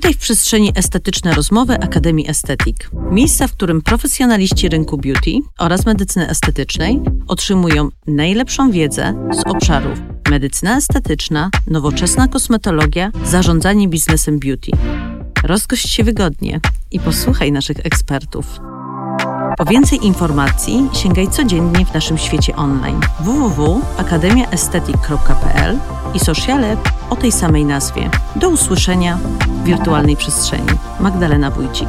Witaj w przestrzeni Estetyczne Rozmowy Akademii Estetik. Miejsca, w którym profesjonaliści rynku beauty oraz medycyny estetycznej otrzymują najlepszą wiedzę z obszarów medycyna estetyczna, nowoczesna kosmetologia, zarządzanie biznesem beauty. Rozgość się wygodnie i posłuchaj naszych ekspertów. Po więcej informacji sięgaj codziennie w naszym świecie online www.akademiaestetyk.pl i sociale o tej samej nazwie. Do usłyszenia w wirtualnej przestrzeni. Magdalena Wójcik.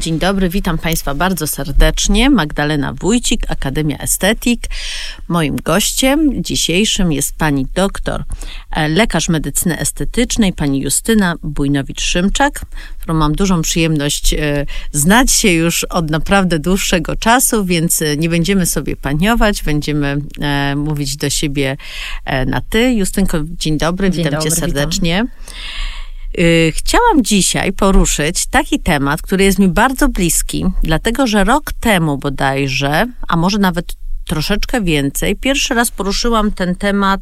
Dzień dobry, witam Państwa bardzo serdecznie. Magdalena Wójcik, Akademia Estetyk. Moim gościem dzisiejszym jest pani doktor, e, lekarz medycyny estetycznej, pani Justyna Bujnowicz-Szymczak, którą mam dużą przyjemność e, znać się już od naprawdę dłuższego czasu, więc e, nie będziemy sobie paniować, będziemy mówić do siebie na ty. Justynko, dzień dobry, dzień witam dobry, cię serdecznie. Witam. Y, chciałam dzisiaj poruszyć taki temat, który jest mi bardzo bliski, dlatego że rok temu bodajże, a może nawet troszeczkę więcej, pierwszy raz poruszyłam ten temat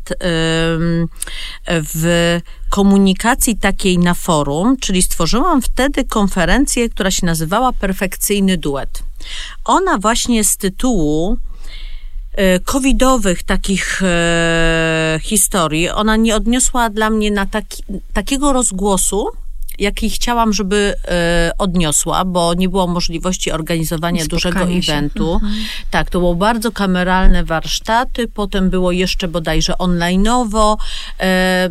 w komunikacji takiej na forum, czyli stworzyłam wtedy konferencję, która się nazywała Perfekcyjny Duet. Ona właśnie z tytułu covidowych takich e, historii, ona nie odniosła dla mnie na taki, takiego rozgłosu, jaki chciałam, żeby e, odniosła, bo nie było możliwości organizowania dużego eventu. Mhm. Tak, to było bardzo kameralne warsztaty, potem było jeszcze bodajże online'owo, e,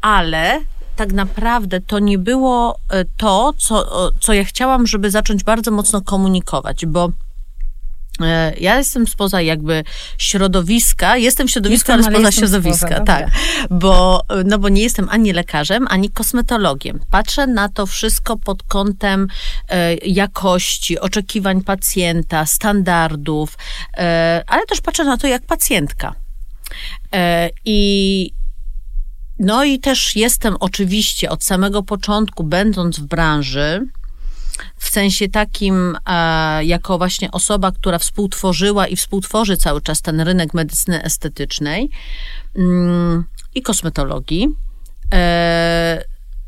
ale tak naprawdę to nie było e, to, co, co ja chciałam, żeby zacząć bardzo mocno komunikować, bo E, ja jestem spoza jakby środowiska, jestem w środowisku, jestem, ale spoza środowiska, spoza, tak. Bo, no bo nie jestem ani lekarzem, ani kosmetologiem. Patrzę na to wszystko pod kątem e, jakości, oczekiwań pacjenta, standardów, e, ale też patrzę na to jak pacjentka. E, I no i też jestem oczywiście od samego początku, będąc w branży, w sensie takim, e, jako właśnie osoba, która współtworzyła i współtworzy cały czas ten rynek medycyny estetycznej mm, i kosmetologii. E,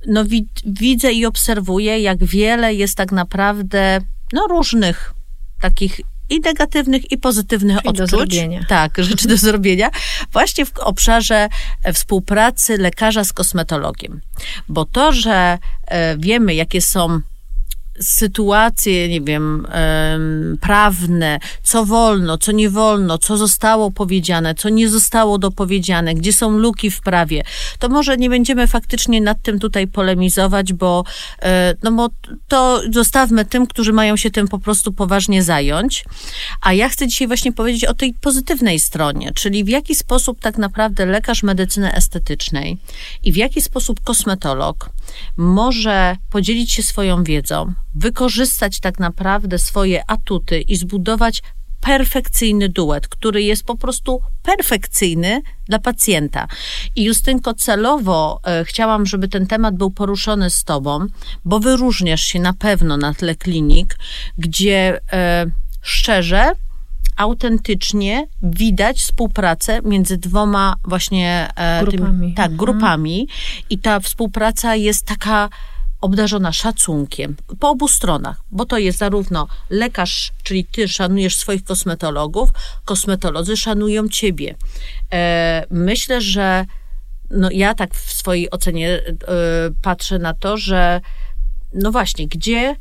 no, widzę i obserwuję, jak wiele jest tak naprawdę no, różnych takich i negatywnych, i pozytywnych Czyli odczuć. Tak, rzeczy do zrobienia. Właśnie w obszarze współpracy lekarza z kosmetologiem. Bo to, że e, wiemy, jakie są sytuacje, nie wiem, prawne, co wolno, co nie wolno, co zostało powiedziane, co nie zostało dopowiedziane, gdzie są luki w prawie, to może nie będziemy faktycznie nad tym tutaj polemizować, bo, e, no bo to zostawmy tym, którzy mają się tym po prostu poważnie zająć. A ja chcę dzisiaj właśnie powiedzieć o tej pozytywnej stronie, czyli w jaki sposób tak naprawdę lekarz medycyny estetycznej i w jaki sposób kosmetolog może podzielić się swoją wiedzą, wykorzystać tak naprawdę swoje atuty i zbudować perfekcyjny duet, który jest po prostu perfekcyjny dla pacjenta. I Justynko, celowo e, chciałam, żeby ten temat był poruszony z Tobą, bo wyróżniasz się na pewno na tle klinik, gdzie e, szczerze, autentycznie widać współpracę między dwoma właśnie e, grupami. Tym, tak, mhm. grupami. I ta współpraca jest taka obdarzona szacunkiem po obu stronach, bo to jest zarówno lekarz, czyli ty szanujesz swoich kosmetologów, kosmetolodzy szanują ciebie. E, myślę, że no ja tak w swojej ocenie e, patrzę na to, że no właśnie, gdzie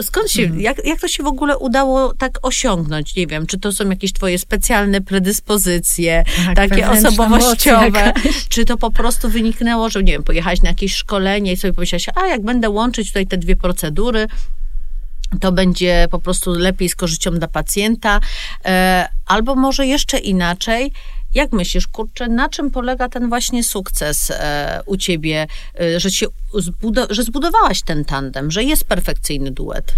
Skąd się, mhm. jak, jak to się w ogóle udało tak osiągnąć? Nie wiem, czy to są jakieś twoje specjalne predyspozycje, tak, takie osobowościowe, czy to po prostu wyniknęło, że nie wiem, pojechałaś na jakieś szkolenie i sobie pomyślałaś, a jak będę łączyć tutaj te dwie procedury, to będzie po prostu lepiej z korzyścią dla pacjenta, e, albo może jeszcze inaczej, jak myślisz, kurczę, na czym polega ten właśnie sukces e, u ciebie, e, że, się zbudow- że zbudowałaś ten tandem, że jest perfekcyjny duet?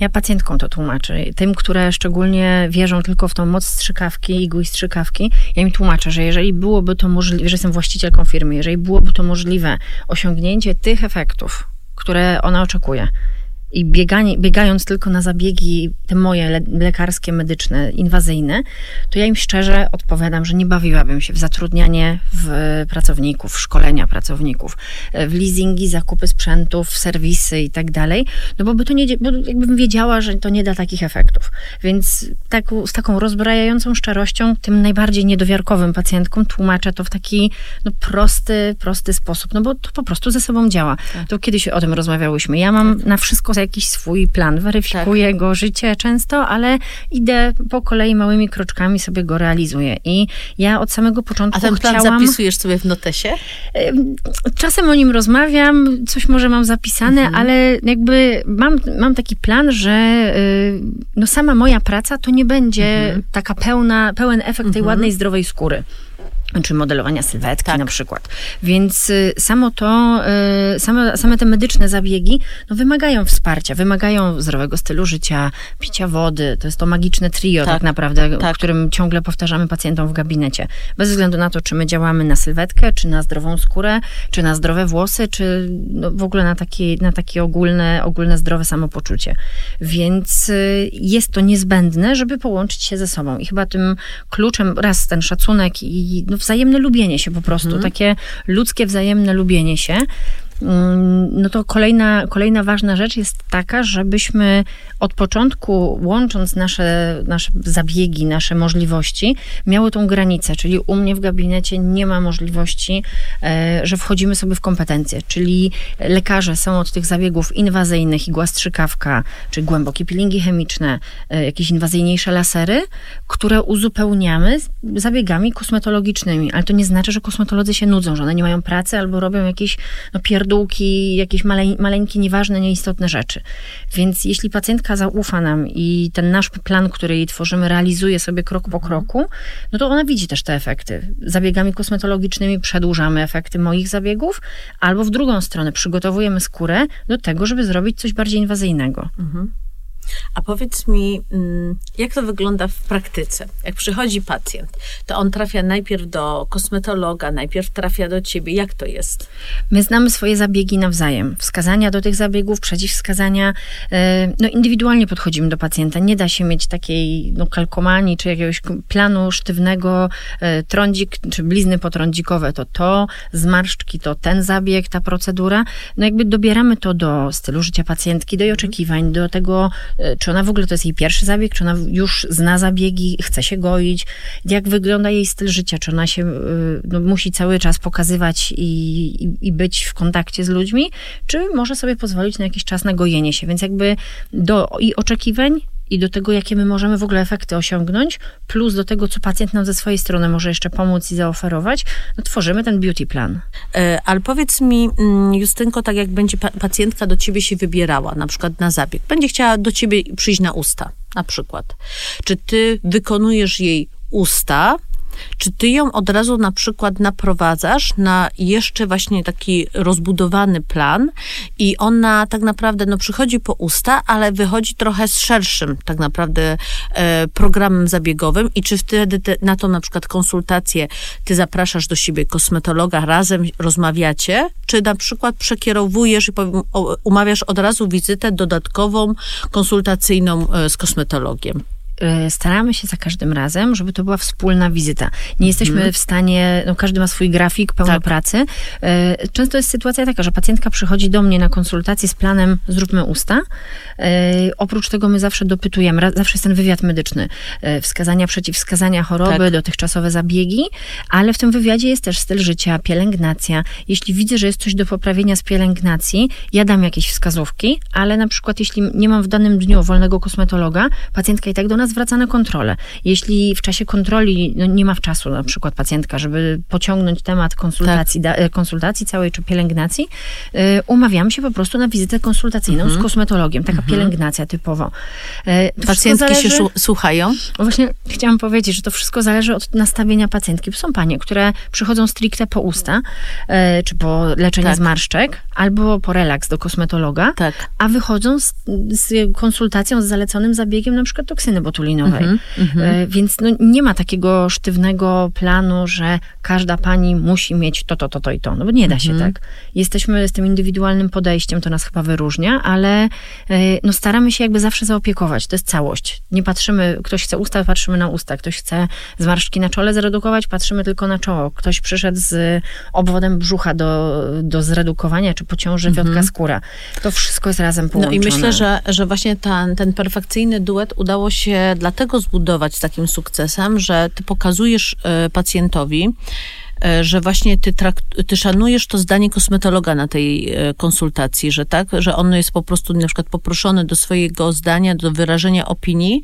Ja pacjentkom to tłumaczę. Tym, które szczególnie wierzą tylko w tą moc strzykawki, igły i strzykawki, ja im tłumaczę, że jeżeli byłoby to możliwe, że jestem właścicielką firmy, jeżeli byłoby to możliwe osiągnięcie tych efektów, które ona oczekuje, i bieganie, biegając tylko na zabiegi te moje le, lekarskie, medyczne, inwazyjne, to ja im szczerze odpowiadam, że nie bawiłabym się w zatrudnianie w pracowników, w szkolenia pracowników, w leasingi, zakupy sprzętów, w serwisy i tak dalej, no bo by to nie, bo jakbym wiedziała, że to nie da takich efektów. Więc tak, z taką rozbrajającą szczerością tym najbardziej niedowiarkowym pacjentkom tłumaczę to w taki no, prosty, prosty sposób, no bo to po prostu ze sobą działa. Tak. To kiedyś o tym rozmawiałyśmy. Ja mam tak. na wszystko jakiś swój plan, weryfikuję tak. go życie często, ale idę po kolei małymi kroczkami sobie go realizuję. I ja od samego początku A ten plan chciałam... zapisujesz sobie w notesie? Czasem o nim rozmawiam, coś może mam zapisane, mhm. ale jakby mam, mam taki plan, że y, no sama moja praca to nie będzie mhm. taka pełna, pełen efekt tej mhm. ładnej, zdrowej skóry czy modelowania sylwetki tak. na przykład. Więc y, samo to, y, same, same te medyczne zabiegi no, wymagają wsparcia, wymagają zdrowego stylu życia, picia wody. To jest to magiczne trio tak, tak naprawdę, tak. którym ciągle powtarzamy pacjentom w gabinecie. Bez względu na to, czy my działamy na sylwetkę, czy na zdrową skórę, czy na zdrowe włosy, czy no, w ogóle na takie, na takie ogólne, ogólne zdrowe samopoczucie. Więc y, jest to niezbędne, żeby połączyć się ze sobą. I chyba tym kluczem raz ten szacunek i no, wzajemne lubienie się po prostu, mhm. takie ludzkie wzajemne lubienie się. Mm, no to kolejna, kolejna ważna rzecz jest taka, żebyśmy od początku, łącząc nasze, nasze zabiegi, nasze możliwości, miały tą granicę, czyli u mnie w gabinecie nie ma możliwości, e, że wchodzimy sobie w kompetencje, czyli lekarze są od tych zabiegów inwazyjnych, igła strzykawka, czy głębokie peelingi chemiczne, e, jakieś inwazyjniejsze lasery, które uzupełniamy zabiegami kosmetologicznymi, ale to nie znaczy, że kosmetolodzy się nudzą, że one nie mają pracy albo robią jakieś no, pierdółki, jakieś male, maleńkie, nieważne, nieistotne rzeczy. Więc jeśli pacjentka zaufa nam i ten nasz plan, który jej tworzymy, realizuje sobie krok po kroku, no to ona widzi też te efekty. Zabiegami kosmetologicznymi przedłużamy efekty moich zabiegów, albo w drugą stronę przygotowujemy skórę do tego, żeby zrobić coś bardziej inwazyjnego. Mhm. A powiedz mi, mm, jak to wygląda w praktyce? Jak przychodzi pacjent, to on trafia najpierw do kosmetologa, najpierw trafia do ciebie. Jak to jest? My znamy swoje zabiegi nawzajem. Wskazania do tych zabiegów, przeciwwskazania. E, no, indywidualnie podchodzimy do pacjenta. Nie da się mieć takiej no, kalkomanii, czy jakiegoś planu sztywnego, e, trądzik, czy blizny potrądzikowe to to, zmarszczki to ten zabieg, ta procedura. No jakby dobieramy to do stylu życia pacjentki, do jej oczekiwań, do tego, czy ona w ogóle to jest jej pierwszy zabieg, czy ona już zna zabiegi, chce się goić, jak wygląda jej styl życia, czy ona się e, no, musi cały czas pokazywać i, i, i być w kontakcie z ludźmi, czy może sobie pozwolić na jakiś czas na gojenie się. Więc jakby do i oczekiwań, i do tego, jakie my możemy w ogóle efekty osiągnąć, plus do tego, co pacjent nam ze swojej strony może jeszcze pomóc i zaoferować, no tworzymy ten beauty plan. E, ale powiedz mi, mm, Justynko, tak jak będzie pacjentka do ciebie się wybierała, na przykład na zabieg, będzie chciała do ciebie przyjść na usta, na przykład. Czy ty wykonujesz jej usta, czy ty ją od razu na przykład naprowadzasz na jeszcze właśnie taki rozbudowany plan i ona tak naprawdę no, przychodzi po usta, ale wychodzi trochę z szerszym tak naprawdę e, programem zabiegowym i czy wtedy te, na to na przykład konsultację ty zapraszasz do siebie kosmetologa, razem rozmawiacie, czy na przykład przekierowujesz i umawiasz od razu wizytę dodatkową, konsultacyjną e, z kosmetologiem? E, staramy się za każdym razem, żeby to była wspólna wizyta. Nie jesteśmy mhm. w stanie, no każdy ma swój grafik, pełno tak. pracy. E, często jest sytuacja taka, że pacjentka przychodzi do mnie na konsultację z planem zróbmy usta. E, oprócz tego my zawsze dopytujemy, zawsze jest ten wywiad medyczny, wskazania, przeciwwskazania choroby, tak. dotychczasowe zabiegi, ale w tym wywiadzie jest też styl życia, pielęgnacja. Jeśli widzę, że jest coś do poprawienia z pielęgnacji, ja dam jakieś wskazówki, ale na przykład jeśli nie mam w danym dniu wolnego kosmetologa, pacjentka i tak do nas zwraca na kontrolę. Jeśli w czasie kontroli no, nie ma w czasu na przykład pacjentka, żeby pociągnąć temat konsultacji, tak. da, konsultacji całej czy pielęgnacji, y, umawiam się po prostu na wizytę konsultacyjną mhm. z kosmetologiem. Taka mhm. pielęgnacja typowo. Y, Pacjentki zależy, się słuchają? Właśnie chciałam powiedzieć, że to wszystko zależy od nastawienia pacjentki. Są panie, które przychodzą stricte po usta, y, czy po leczenie tak. zmarszczek, albo po relaks do kosmetologa, tak. a wychodzą z, z konsultacją z zaleconym zabiegiem na przykład toksyny botulinowej. E, Więc no, nie ma takiego sztywnego planu, że każda pani musi mieć to, to, to, to i to. No bo nie da się tak. Jesteśmy z tym indywidualnym podejściem, to nas chyba wyróżnia, ale e, no, staramy się jakby zawsze zaopiekować. To jest całość. Nie patrzymy, ktoś chce usta, patrzymy na usta. Ktoś chce zmarszczki na czole zredukować, patrzymy tylko na czoło. Ktoś przyszedł z obwodem brzucha do, do zredukowania, czy po ciąży wiodka skóra. To wszystko jest razem No połączone. i myślę, że, że właśnie ten, ten perfekcyjny duet udało się dlatego zbudować z takim sukcesem, że ty pokazujesz e, pacjentowi, e, że właśnie ty, trakt, ty szanujesz to zdanie kosmetologa na tej e, konsultacji, że tak, że on jest po prostu na przykład poproszony do swojego zdania, do wyrażenia opinii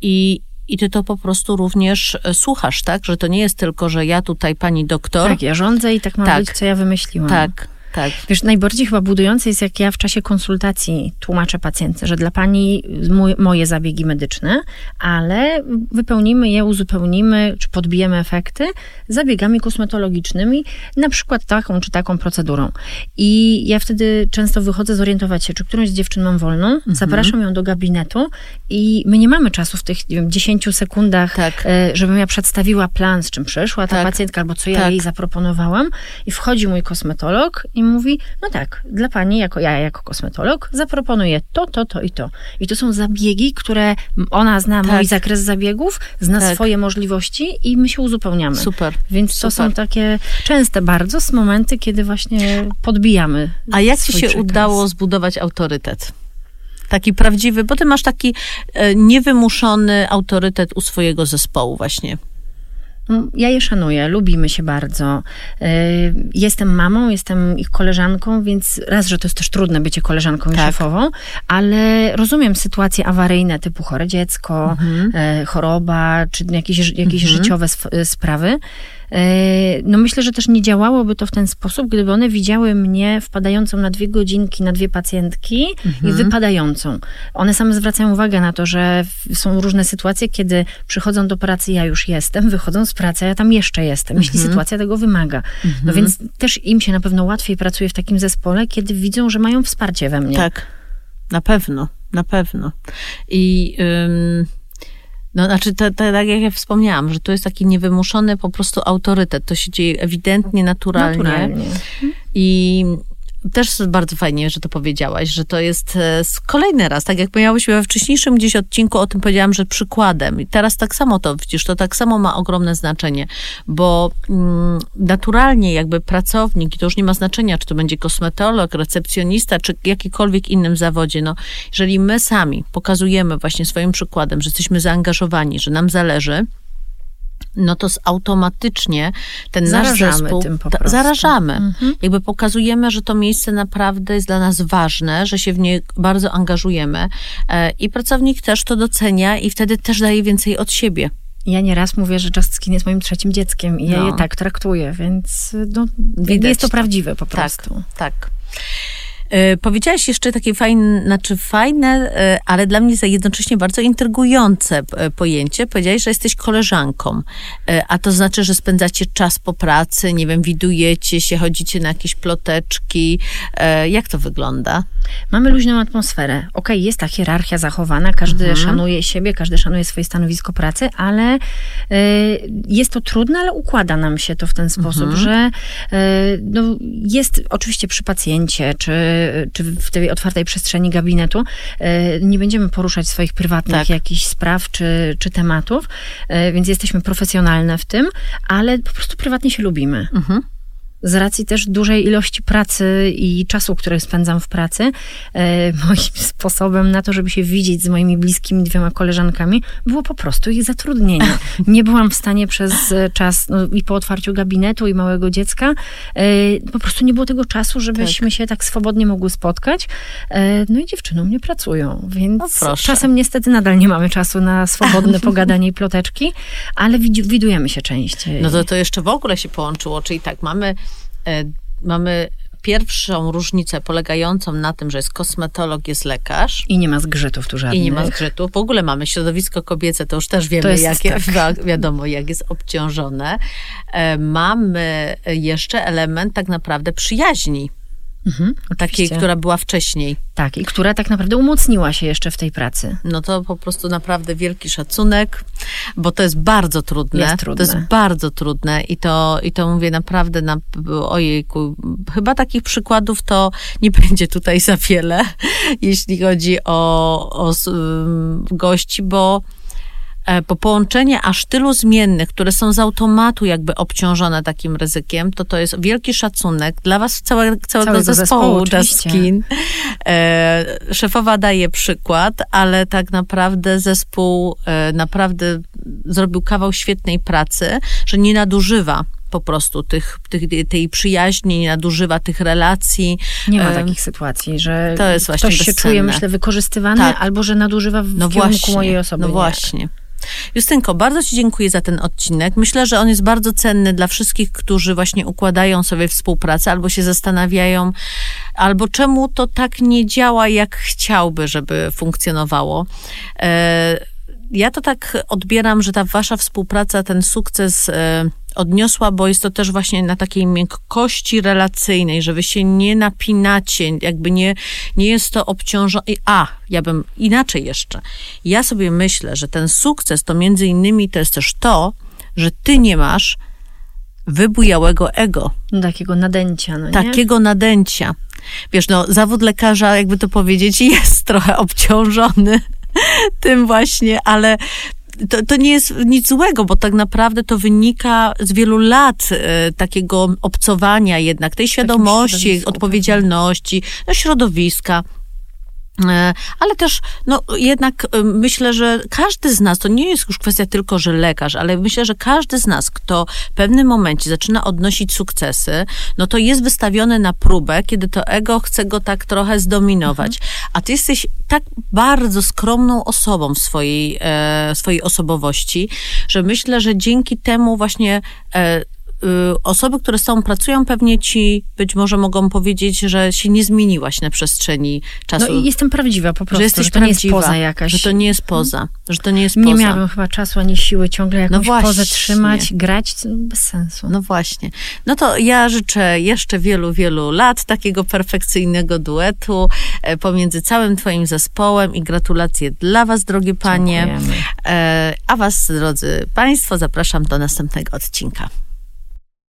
i i ty to po prostu również słuchasz, tak? Że to nie jest tylko, że ja tutaj pani doktor. Tak, ja rządzę i tak ma Tak. być, co ja wymyśliłam. tak, tak. Wiesz, najbardziej chyba budujące jest, jak ja w czasie konsultacji tłumaczę pacjentce, że dla pani mój, moje zabiegi medyczne, ale wypełnimy je, uzupełnimy, czy podbijemy efekty zabiegami kosmetologicznymi, na przykład taką czy taką procedurą. I ja wtedy często wychodzę zorientować się, czy którąś z dziewczyn mam wolną, Mhm. zapraszam ją do gabinetu i my nie mamy czasu w tych nie wiem, 10 sekundach, Tak. e, żebym ja przedstawiła plan, z czym przyszła ta Tak. pacjentka, albo co ja Tak. jej zaproponowałam. I wchodzi mój kosmetolog i mówi, no tak, dla pani, jako ja jako kosmetolog, zaproponuję to, to, to i to. I to są zabiegi, które ona zna Tak. mój zakres zabiegów, zna Tak. swoje możliwości i my się uzupełniamy. Super. Więc to super. są takie częste bardzo momenty, kiedy właśnie podbijamy. A jak ci się przekaz. udało zbudować autorytet? Taki prawdziwy, bo ty masz taki e, niewymuszony autorytet u swojego zespołu właśnie. No, Ja je szanuję, lubimy się bardzo. Yy, Jestem mamą, jestem ich koleżanką, więc raz, że to jest też trudne bycie koleżanką i Tak. szefową, ale rozumiem sytuacje awaryjne typu chore dziecko, e, choroba, czy jakieś, jakieś życiowe sw- sprawy. E, No myślę, że też nie działałoby to w ten sposób, gdyby one widziały mnie wpadającą na dwie godzinki na dwie pacjentki i wypadającą. One same zwracają uwagę na to, że są różne sytuacje, kiedy przychodzą do pracy, ja już jestem, wychodzą z pracy, a ja tam jeszcze jestem, jeśli sytuacja tego wymaga. No więc też im się na pewno łatwiej pracuje w takim zespole, kiedy widzą, że mają wsparcie we mnie. Tak, na pewno, na pewno. I ym, no, znaczy, to, to, tak jak ja wspomniałam, że to jest taki niewymuszony po prostu autorytet. To się dzieje ewidentnie, naturalnie. Naturalnie. I też bardzo fajnie, że to powiedziałaś, że to jest e, kolejny raz, tak jak miałyśmy we wcześniejszym gdzieś odcinku, o tym powiedziałam, że przykładem. I teraz tak samo to widzisz, to tak samo ma ogromne znaczenie, bo mm, naturalnie jakby pracownik, i to już nie ma znaczenia, czy to będzie kosmetolog, recepcjonista, czy jakikolwiek innym zawodzie, no, jeżeli my sami pokazujemy właśnie swoim przykładem, że jesteśmy zaangażowani, że nam zależy, no to automatycznie ten nasz Zarażamy zespół tym po prostu. zarażamy. Mhm. Jakby pokazujemy, że to miejsce naprawdę jest dla nas ważne, że się w nie bardzo angażujemy e, i pracownik też to docenia i wtedy też daje więcej od siebie. Ja nieraz mówię, że Just Skin jest moim trzecim dzieckiem i ja No. je tak traktuję, więc no, Widać jest to to. prawdziwe po prostu. Tak, tak. E, Powiedziałaś jeszcze takie fajne, znaczy fajne, e, ale dla mnie jednocześnie bardzo intrygujące e, pojęcie. Powiedziałaś, że jesteś koleżanką, a to znaczy, że spędzacie czas po pracy, nie wiem, widujecie się, chodzicie na jakieś ploteczki. Jak to wygląda? Mamy luźną atmosferę. Okej, jest ta hierarchia zachowana, każdy Mhm. szanuje siebie, każdy szanuje swoje stanowisko pracy, ale y, jest to trudne, ale układa nam się to w ten sposób, Mhm. że y, no, jest oczywiście przy pacjencie, czy, czy w tej otwartej przestrzeni gabinetu, y, nie będziemy poruszać swoich prywatnych Tak. jakichś spraw czy, czy tematów, y, więc jesteśmy profesjonalne w tym, ale po prostu prywatnie się lubimy Mhm. Z racji też dużej ilości pracy i czasu, który spędzam w pracy, e, moim sposobem na to, żeby się widzieć z moimi bliskimi dwiema koleżankami, było po prostu ich zatrudnienie. Nie byłam w stanie przez e, czas no, i po otwarciu gabinetu i małego dziecka, e, po prostu nie było tego czasu, żebyśmy się tak swobodnie mogły spotkać. No i dziewczyny mnie pracują, więc No czasem niestety nadal nie mamy czasu na swobodne pogadanie i ploteczki, ale widujemy się częściej. No to, to jeszcze w ogóle się połączyło, czyli tak, mamy, mamy pierwszą różnicę polegającą na tym, że jest kosmetolog, jest lekarz I nie ma zgrzytów tu żadnych. i nie ma zgrzytu. W ogóle mamy środowisko kobiece, to już też wiemy, jest jakie, tak. wi- wiadomo, jak jest obciążone. E, mamy jeszcze element tak naprawdę przyjaźni. Mhm, takiej, która była wcześniej. Tak, i która tak naprawdę umocniła się jeszcze w tej pracy. No to po prostu naprawdę wielki szacunek, bo to jest bardzo trudne. Jest trudne. To jest bardzo trudne i to, i to mówię naprawdę na, ojejku, chyba takich przykładów to nie będzie tutaj za wiele, jeśli chodzi o, o gości, bo E, po połączenie aż tylu zmiennych, które są z automatu jakby obciążone takim ryzykiem, to to jest wielki szacunek dla was całe, całego, całego zespołu, zespołu. E, szefowa daje przykład, ale tak naprawdę zespół e, naprawdę zrobił kawał świetnej pracy, że nie nadużywa po prostu tych, tych, tej przyjaźni, nie nadużywa tych relacji. Nie ma takich sytuacji, że to jest ktoś bezcenne. się czuje, myślę, wykorzystywany, tak. albo że nadużywa w no kierunku właśnie, mojej osoby. No właśnie. Justynko, bardzo Ci dziękuję za ten odcinek. Myślę, że on jest bardzo cenny dla wszystkich, którzy właśnie układają sobie współpracę albo się zastanawiają, albo czemu to tak nie działa, jak chciałby, żeby funkcjonowało. E, ja to tak odbieram, że ta Wasza współpraca, ten sukces e, odniosła, bo jest to też właśnie na takiej miękkości relacyjnej, że wy się nie napinacie, jakby nie, nie jest to obciążone. A, ja bym inaczej jeszcze. Ja sobie myślę, że ten sukces to między innymi to jest też to, że ty nie masz wybujałego ego. Takiego nadęcia, no nie? Takiego nadęcia. Wiesz, no, zawód lekarza, jakby to powiedzieć, jest trochę obciążony tym właśnie, ale to, to nie jest nic złego, bo tak naprawdę to wynika z wielu lat e, takiego obcowania jednak, tej świadomości, odpowiedzialności, no, środowiska. E, ale też, no jednak e, myślę, że każdy z nas, to nie jest już kwestia tylko, że lekarz, ale myślę, że każdy z nas, kto w pewnym momencie zaczyna odnosić sukcesy, no to jest wystawiony na próbę, kiedy to ego chce go tak trochę zdominować. Mhm. A ty jesteś tak bardzo skromną osobą w swojej, e, swojej osobowości, że myślę, że dzięki temu właśnie e, osoby, które z tobą pracują, pewnie ci być może mogą powiedzieć, że się nie zmieniłaś na przestrzeni czasu. No i jestem prawdziwa po prostu, że, jesteś że to prawdziwa, nie jest poza jakaś. Że to nie jest poza, hmm? że to nie jest poza. Nie miałabym chyba czasu ani siły ciągle jakąś no właśnie. pozę trzymać, grać, bez sensu. No właśnie. No to ja życzę jeszcze wielu, wielu lat takiego perfekcyjnego duetu e, pomiędzy całym twoim zespołem i gratulacje dla was, drogie panie. Dziękujemy. E, a was, drodzy państwo, zapraszam do następnego odcinka.